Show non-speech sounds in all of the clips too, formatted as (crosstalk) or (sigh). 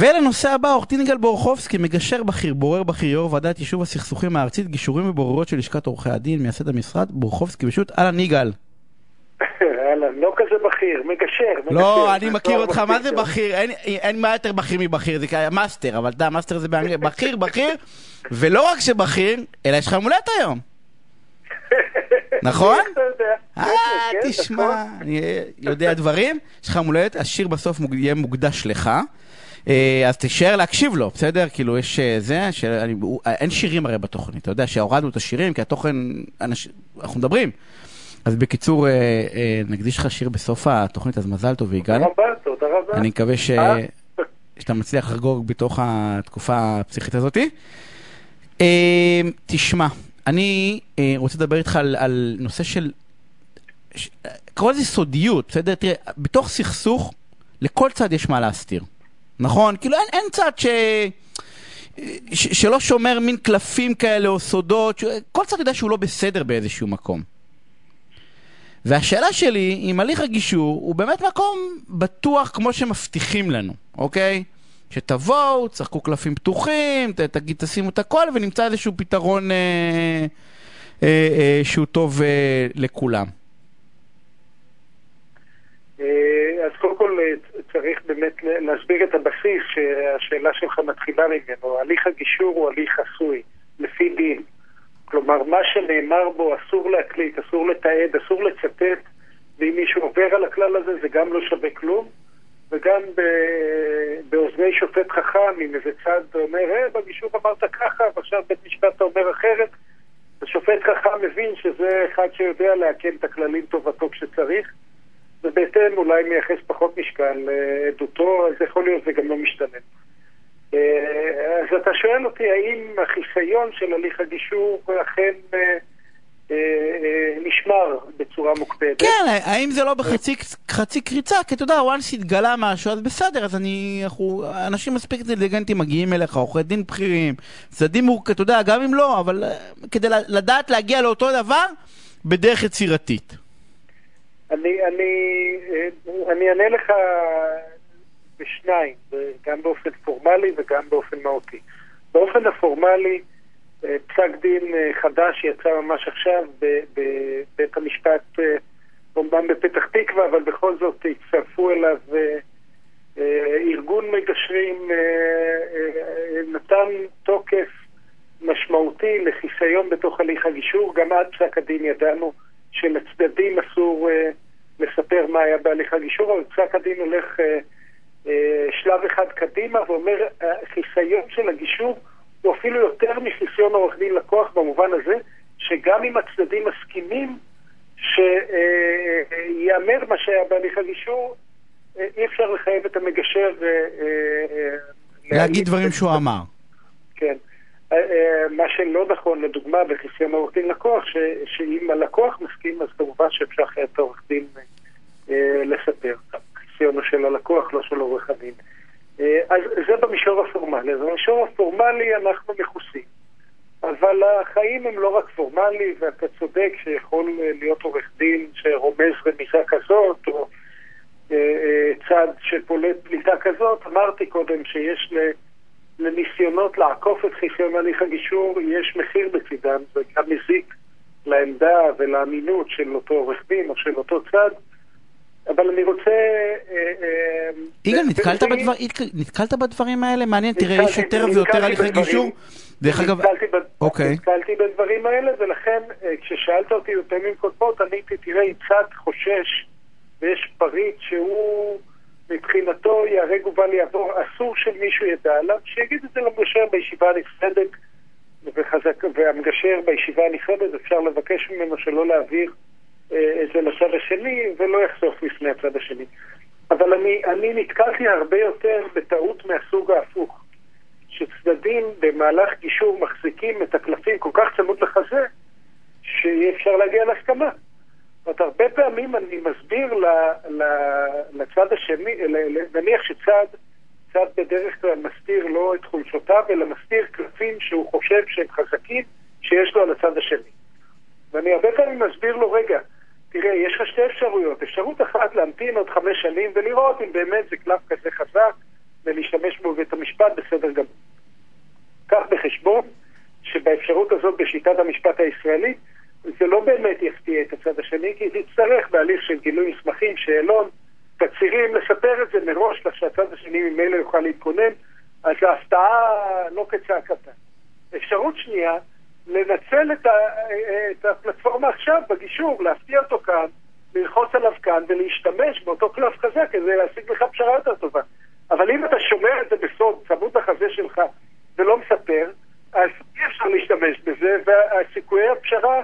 ולנושא הבא, עורך דין יגאל בורוכובסקי, מגשר בכיר, בורר בכיר, יו"ר ועדת יישוב הסכסוכים הארצית, גישורים ובוררויות של לשכת עורכי הדין, מייסד המשרד, בורוכובסקי פשוט, אהלן יגאל. אהלן, לא כזה בכיר, מגשר. לא, מגשר. אני זה מכיר תואר אותך, מה זה בכיר? אין- מה יותר בכיר מבכיר, זה כאלה master, אבל אתה master זה באנגלית, בכיר, בכיר, ולא רק שבכיר, אלא יש לך יום הולדת היום. (laughs) נכון? אה, כן, נכון. תשמע, אני יודע דברים, יש לך יום הולדת, השיר בסוף יהיה מוקדש לך. אה, אז תישאר להקשיב לו, בסדר? כאילו יש אה, זה, שאני- אה, אין שירים הרי בתוכנית, אתה יודע שהורדנו את השירים, כי התוכן, אנש- אנחנו מדברים. אז בקיצור, אה, אה, נקדיש לך שיר בסוף התוכנית, אז מזל טוב ויגאל. תודה רבה, תודה רבה. אני מקווה ש... שאתה מצליח לחגוג בתוך התקופה הפסיכית הזאתי. אה, תשמע, אני אה, רוצה לדבר איתך על, על נושא של... ש- קרוא לזה סודיות, בסדר? תראה, בתוך סכסוך, לכל צד יש מה להסתיר. נכון? כאילו אין, אין צד ש... ש... שלא שומר מין קלפים כאלה או סודות, ש... כל צד יודע שהוא לא בסדר באיזשהו מקום. והשאלה שלי, אם הליך הגישור הוא באמת מקום בטוח כמו שמבטיחים לנו, אוקיי? שתבואו, תשחקו קלפים פתוחים, תגיד, תשימו את הכל ונמצא איזשהו פתרון אה, אה, אה, שהוא טוב אה, לכולם. אה, אז קודם כל אה, צריך באמת להסביר את הבסיס שהשאלה שלך מתחילה ממנו. הליך הגישור הוא הליך חסוי, לפי דין. כלומר, מה שנאמר בו אסור להקליט, אסור לתעד, אסור לצטט, ואם מישהו עובר על הכלל הזה זה גם לא שווה כלום. וגם באוזני שופט חכם, אם איזה צד אומר, אה, בגישור אמרת ככה, ועכשיו בית משפט אומר אחרת, השופט חכם מבין שזה אחד שיודע לעכל את הכללים טובתו כשצריך, ובהתאם אולי מייחס פחות משקל לעדותו, אז יכול להיות זה גם לא משתלם. אה, אז אתה שואל אותי האם החיסיון של הליך הגישור אכן אה, אה, נשמר בצורה מוקפדת? כן, האם זה לא בחצי חצי קריצה? כי אתה יודע, once התגלה משהו, אז בסדר, אז אני, אנחנו, אנשים מספיק אינטליגנטים מגיעים אליך, עורכי דין בכירים, צדדים מורכבים, אתה יודע, גם אם לא, אבל כדי לדעת להגיע לאותו דבר בדרך יצירתית. אני, אני, אני אענה לך בשניים, גם באופן פורמלי וגם באופן מהותי. באופן הפורמלי, אה, פסק דין אה, חדש יצא ממש עכשיו בבית המשפט, אה, אומנם בפתח תקווה, אבל בכל זאת הצטרפו אליו ארגון מגשרים, נתן תוקף משמעותי לחיסיון בתוך הליך הגישור. גם עד פסק הדין ידענו שלצדדים אסור אה, לספר מה היה בהליך הגישור, אבל פסק הדין הולך אה, אה, שלב אחד קדימה ואומר, החיסיון של הגישור הוא אפילו יותר מחיסיון עורך דין לקוח במובן הזה, שגם אם הצדדים מסכימים שיאמר מה שהיה בהליך הגישור, אי אפשר לחייב את המגשר להגיד דברים שהוא אמר. כן. אה, אה, מה שלא נכון, לדוגמה, בחיסיון עורך דין לקוח, ש, שאם הלקוח מסכים, אז כמובן שאפשר לחייב את העורך דין אה, לספר. חיסיונו של הלקוח, לא של עורך הדין. אז זה במישור הפורמלי. אז במישור הפורמלי אנחנו מכוסים. אבל החיים הם לא רק פורמלי, ואתה צודק שיכול להיות עורך דין שרומז רמיזה כזאת, או צד שפולט פליטה כזאת. אמרתי קודם שיש ל... לניסיונות לעקוף את חיסיון הליך הגישור, יש מחיר בצדם, זה גם מזיק לעמדה ולאמינות של אותו עורך דין או של אותו צד. אבל אני רוצה... אה, אה, יגאל, ב- נתקלת, בדבר, נתקלת בדברים האלה? מעניין, תראה, יש יותר ויותר הליכי גישור. דרך אגב, אוקיי. נתקלתי בדברים האלה, ולכן אה, כששאלת אותי בפעמים קודמות, עניתי, תראה, צד חושש ויש פריט שהוא מבחינתו ייהרג ובל יעבור, אסור שמישהו ידע עליו, שיגיד את זה למגשר בישיבה הנפרדת, וחזק, והמגשר בישיבה הנפרדת, אפשר לבקש ממנו שלא להעביר אה, את זה לצד השני, ולא יחשוף לפני הצד השני. אבל אני, אני נתקלתי הרבה יותר בטעות מהסוג ההפוך. שצדדים במהלך גישור מחזיקים את הקלפים כל כך צמוד לחזה, שאי אפשר להגיע להסכמה. זאת הרבה פעמים אני מסביר ל, ל, לצד השני, נניח שצד, צד בדרך כלל מסתיר לא את חולשותיו, אלא מסתיר קלפים שהוא חושב שהם חזקים, שיש לו על הצד השני. ואני הרבה פעמים מסביר לו, רגע, תראה, יש לך שתי אפשרויות. אפשרות אחת להמתין עוד חמש שנים ולראות אם באמת זה קלף כזה חזק, ולהשתמש בו בבית המשפט, בסדר גמור. קח בחשבון שבאפשרות הזאת בשיטת המשפט הישראלית, זה לא באמת יפתיע את הצד השני, כי זה יצטרך בהליך של גילוי מסמכים, שאלון, תצהירים, לספר את זה מראש, כך שהצד השני ממילא יוכל להתכונן, אז ההפתעה לא כצעקתה. אפשרות שנייה, לנצל את, ה, את הפלטפורמה עכשיו בגישור, להפתיע אותו כאן, ללחוץ עליו כאן ולהשתמש באותו קלף חזק כדי להשיג לך פשרה יותר טובה. אבל אם אתה שומר את זה בסוד, צמוד לחזה שלך, ולא מספר, אז אי אפשר להשתמש בזה, וסיכויי הפשרה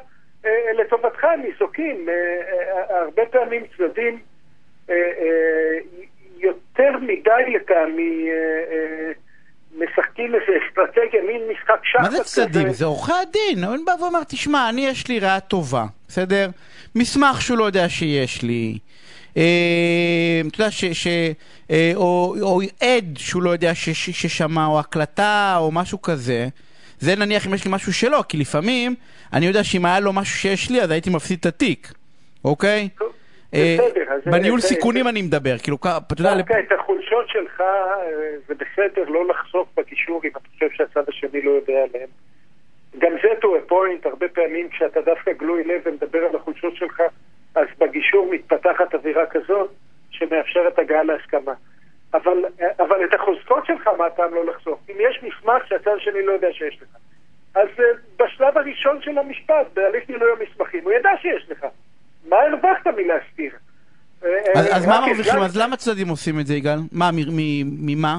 לטובתך ניזוקים. אה, אה, הרבה פעמים צדדים אה, אה, יותר מדי לטעמי אה, אה, משחקים איזה אסטרטגיה, מין משחק שחמט מה זה צדדים? זה עורכי הדין. הוא בא ואומר, תשמע, אני יש לי ראייה טובה, בסדר? מסמך שהוא לא יודע שיש לי. אה, אתה יודע, אה, או, עד שהוא לא יודע ששמע, או הקלטה, או משהו כזה. זה נניח אם יש לי משהו שלא, כי לפעמים אני יודע שאם היה לו משהו שיש לי, אז הייתי מפסיד את התיק, אוקיי? אה, בסדר, בניהול זה- סיכונים אני מדבר, כאילו, אתה יודע, דווקא את החולשות שלך אה, זה בסדר לא לחשוף בקישור אם אתה חושב שהצד השני לא יודע עליהן. גם זה to a point, הרבה פעמים כשאתה דווקא גלוי לב ומדבר על החולשות שלך, אז בגישור מתפתחת אווירה כזאת שמאפשרת הגעה להסכמה. אבל, אבל את החוזקות שלך, מה הטעם לא לחשוף? אם יש מסמך שהצד השני לא יודע שיש לך, אז אה, בשלב הראשון של המשפט, בהליך גילוי המסמכים, הוא ידע שיש לך. מה הרווחת מלהסתיר? אה, אז, אה, אז מה רק מרוויחים? אז למה צדדים עושים את זה, יגאל? מה, ממה?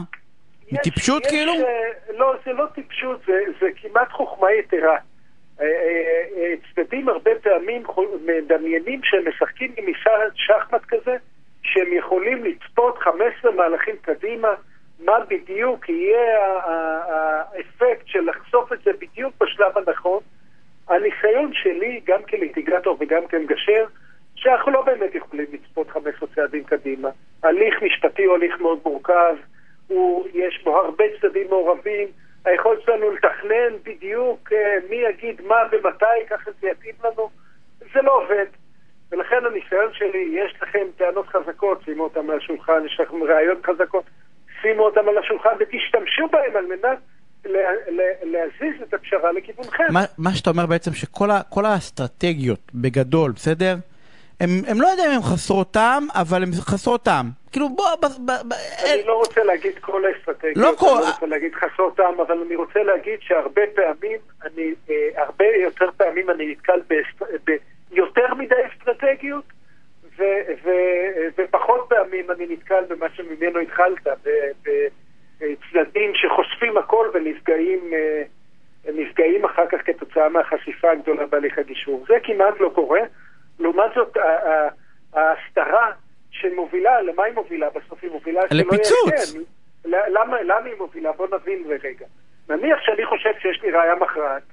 מטיפשות יש, כאילו? לא, זה לא טיפשות, זה, זה כמעט חוכמה יתרה. צדדים הרבה פעמים מדמיינים שהם משחקים עם שחמט כזה, שהם יכולים לצפות 15 מהלכים קדימה, מה בדיוק יהיה האפקט של לחשוף את זה בדיוק בשלב הנכון. הניסיון שלי, גם כליטיגטור וגם כמגשר, שאנחנו לא באמת יכולים לצפות 15 צעדים קדימה. הליך משפטי הוא הליך מאוד מורכב, הוא, יש בו הרבה צדדים מעורבים, היכולת שלנו לתכנן בדיוק אה, מי יגיד מה ומתי, ככה זה יתאים לנו, זה לא עובד. ולכן הניסיון שלי, יש לכם טענות חזקות, שימו אותן על השולחן, יש לכם ראיות חזקות, שימו אותן על השולחן ותשתמשו בהן על מנת לה, לה, להזיז את הפשרה לכיוונכם. מה, מה שאתה אומר בעצם שכל האסטרטגיות בגדול, בסדר? הם, הם לא יודעים אם הם חסרות טעם, אבל הם חסרות טעם. כאילו בוא, ב, ב, ב, אני לא רוצה להגיד כל האסטרטגיות, לא כל- אני לא רוצה להגיד חסרות טעם, אבל אני רוצה להגיד שהרבה פעמים, אני, אה, הרבה יותר פעמים אני נתקל באסט- ביותר מדי אסטרטגיות, ו, ו, ופחות פעמים אני נתקל במה שממנו התחלת, בצדדים שחושפים הכל ונפגעים אה, נפגעים אחר כך כתוצאה מהחשיפה הגדולה בהליך הגישור. זה כמעט לא קורה. לעומת זאת, ההסתרה שמובילה, למה היא מובילה בסוף? היא מובילה שלא לפיצוץ. כן. למה, למה היא מובילה? בוא נבין רגע. נניח שאני חושב שיש לי ראייה מכרעת,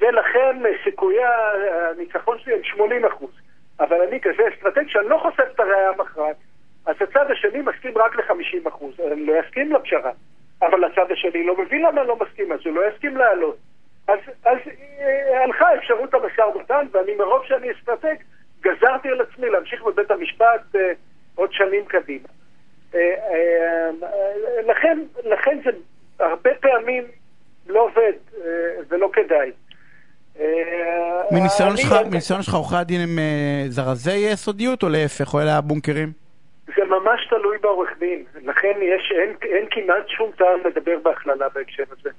ולכן סיכויי הניצחון שלי הם 80 אחוז. אבל אני כזה אסטרטג שאני לא חושף את הראייה המכרעת, אז הצד השני מסכים רק ל-50 אחוז. אני לא אסכים לפשרה. אבל הצד השני לא מבין למה לא מסכים, אז הוא לא יסכים לעלות. אז, אז אה, הלכה אפשרות המשא ומתן, ואני מרוב שאני אסטרטג, גזרתי על עצמי להמשיך בבית המשפט אה, עוד שנים קדימה. אה, אה, אה, לכן, לכן זה הרבה פעמים לא עובד אה, ולא כדאי. אה, מניסיון שלך, מניסיון שלך עורכי הדין הם אה, זרזי סודיות או להפך, או אלה הבונקרים? זה ממש תלוי בעורך דין, לכן יש, אין, אין כמעט שום טעם לדבר בהכללה בהקשר הזה.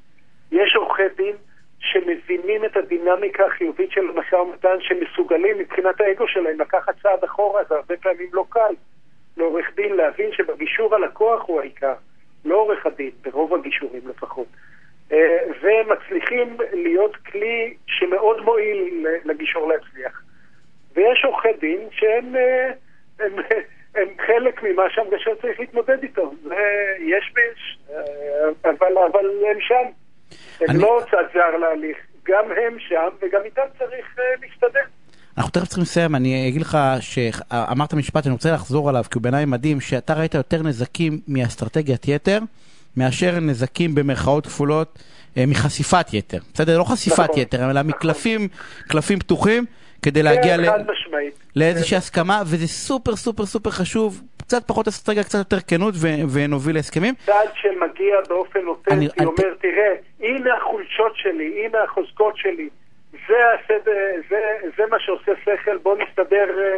יש עורכי דין שמבינים את הדינמיקה החיובית של המשא ומתן, שמסוגלים מבחינת האגו שלהם לקחת צעד אחורה, זה הרבה פעמים לא קל לעורך דין להבין שבגישור הלקוח הוא העיקר, לא עורך הדין, ברוב הגישורים לפחות. אה, ומצליחים להיות כלי שמאוד מועיל לגישור להצליח. ויש עורכי דין שהם אה, הם, (laughs) הם חלק ממה שהמגשר צריך להתמודד איתו. יש ויש, אה, אבל, אבל הם שם. הם אני- לא צד זר להליך, גם הם שם וגם איתם צריך להסתדר. אנחנו תכף צריכים לסיים, אני אגיד לך שאמרת משפט, אני רוצה לחזור עליו, כי הוא בעיניי מדהים, שאתה ראית יותר נזקים מאסטרטגיית יתר, מאשר נזקים במרכאות כפולות אה, מחשיפת יתר. בסדר? לא חשיפת נכון. יתר, אלא. מקלפים קלפים פתוחים, כדי להגיע כן, ל... חד משמעית. לאיזושהי הסכמה, וזה סופר סופר סופר חשוב, קצת פחות אסטרטגיה, קצת יותר כנות ו- ונוביל להסכמים. צעד שמגיע באופן אותנטי, אני- אומר, תראה, הנה החולשות שלי, הנה החוזקות שלי, זה, הסדר, זה, זה מה שעושה שכל, בוא נסתדר אה,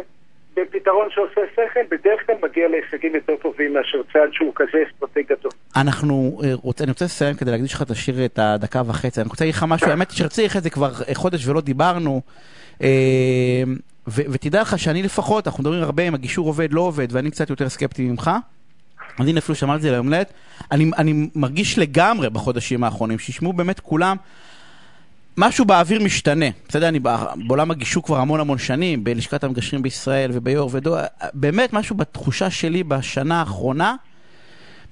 בפתרון שעושה שכל, בדרך כלל מגיע להישגים יותר טובים מאשר צעד שהוא כזה אסטרטג גדול. אנחנו, אה, רוצ, אני רוצה לסיים כדי להקדיש לך את השיר את הדקה וחצי, אני רוצה להגיד לך משהו, האמת היא שרציתי לך את זה כבר אה, חודש ולא דיברנו, אה, ו, ותדע לך שאני לפחות, אנחנו מדברים הרבה אם הגישור עובד, לא עובד, ואני קצת יותר סקפטי ממך, הנה אפילו שמעתי את זה ליום הולדת, אני, אני מרגיש לגמרי בחודשים האחרונים, שישמעו באמת כולם, משהו באוויר משתנה, בסדר, אני בע- בעולם הגישור כבר המון המון שנים, בלשכת המגשרים בישראל וביו"ר ודו, באמת משהו בתחושה שלי בשנה האחרונה,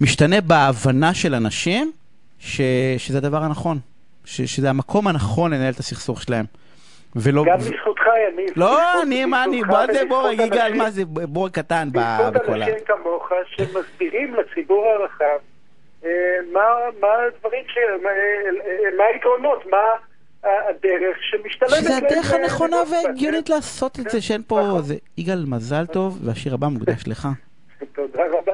משתנה בהבנה של אנשים ש, שזה הדבר הנכון, ש, שזה המקום הנכון לנהל את הסכסוך שלהם. ולא... גם בזכותך, יניב. לא, בזכות- אני, מה אני, בוא זה בורג, יגאל, מה זה בור קטן בזכות בכל ה... אנשים כמוך שמסבירים לציבור הרחב אה, מה הדברים. מה- אה, מה היתרונות, מה הדרך שמשתלמת... שזה הדרך אה, הנכונה והגיונית כן? לעשות את זה, כן, שאין פה... נכון. יגאל, מזל טוב, והשיר הבא מוקדש לך. (laughs) תודה רבה.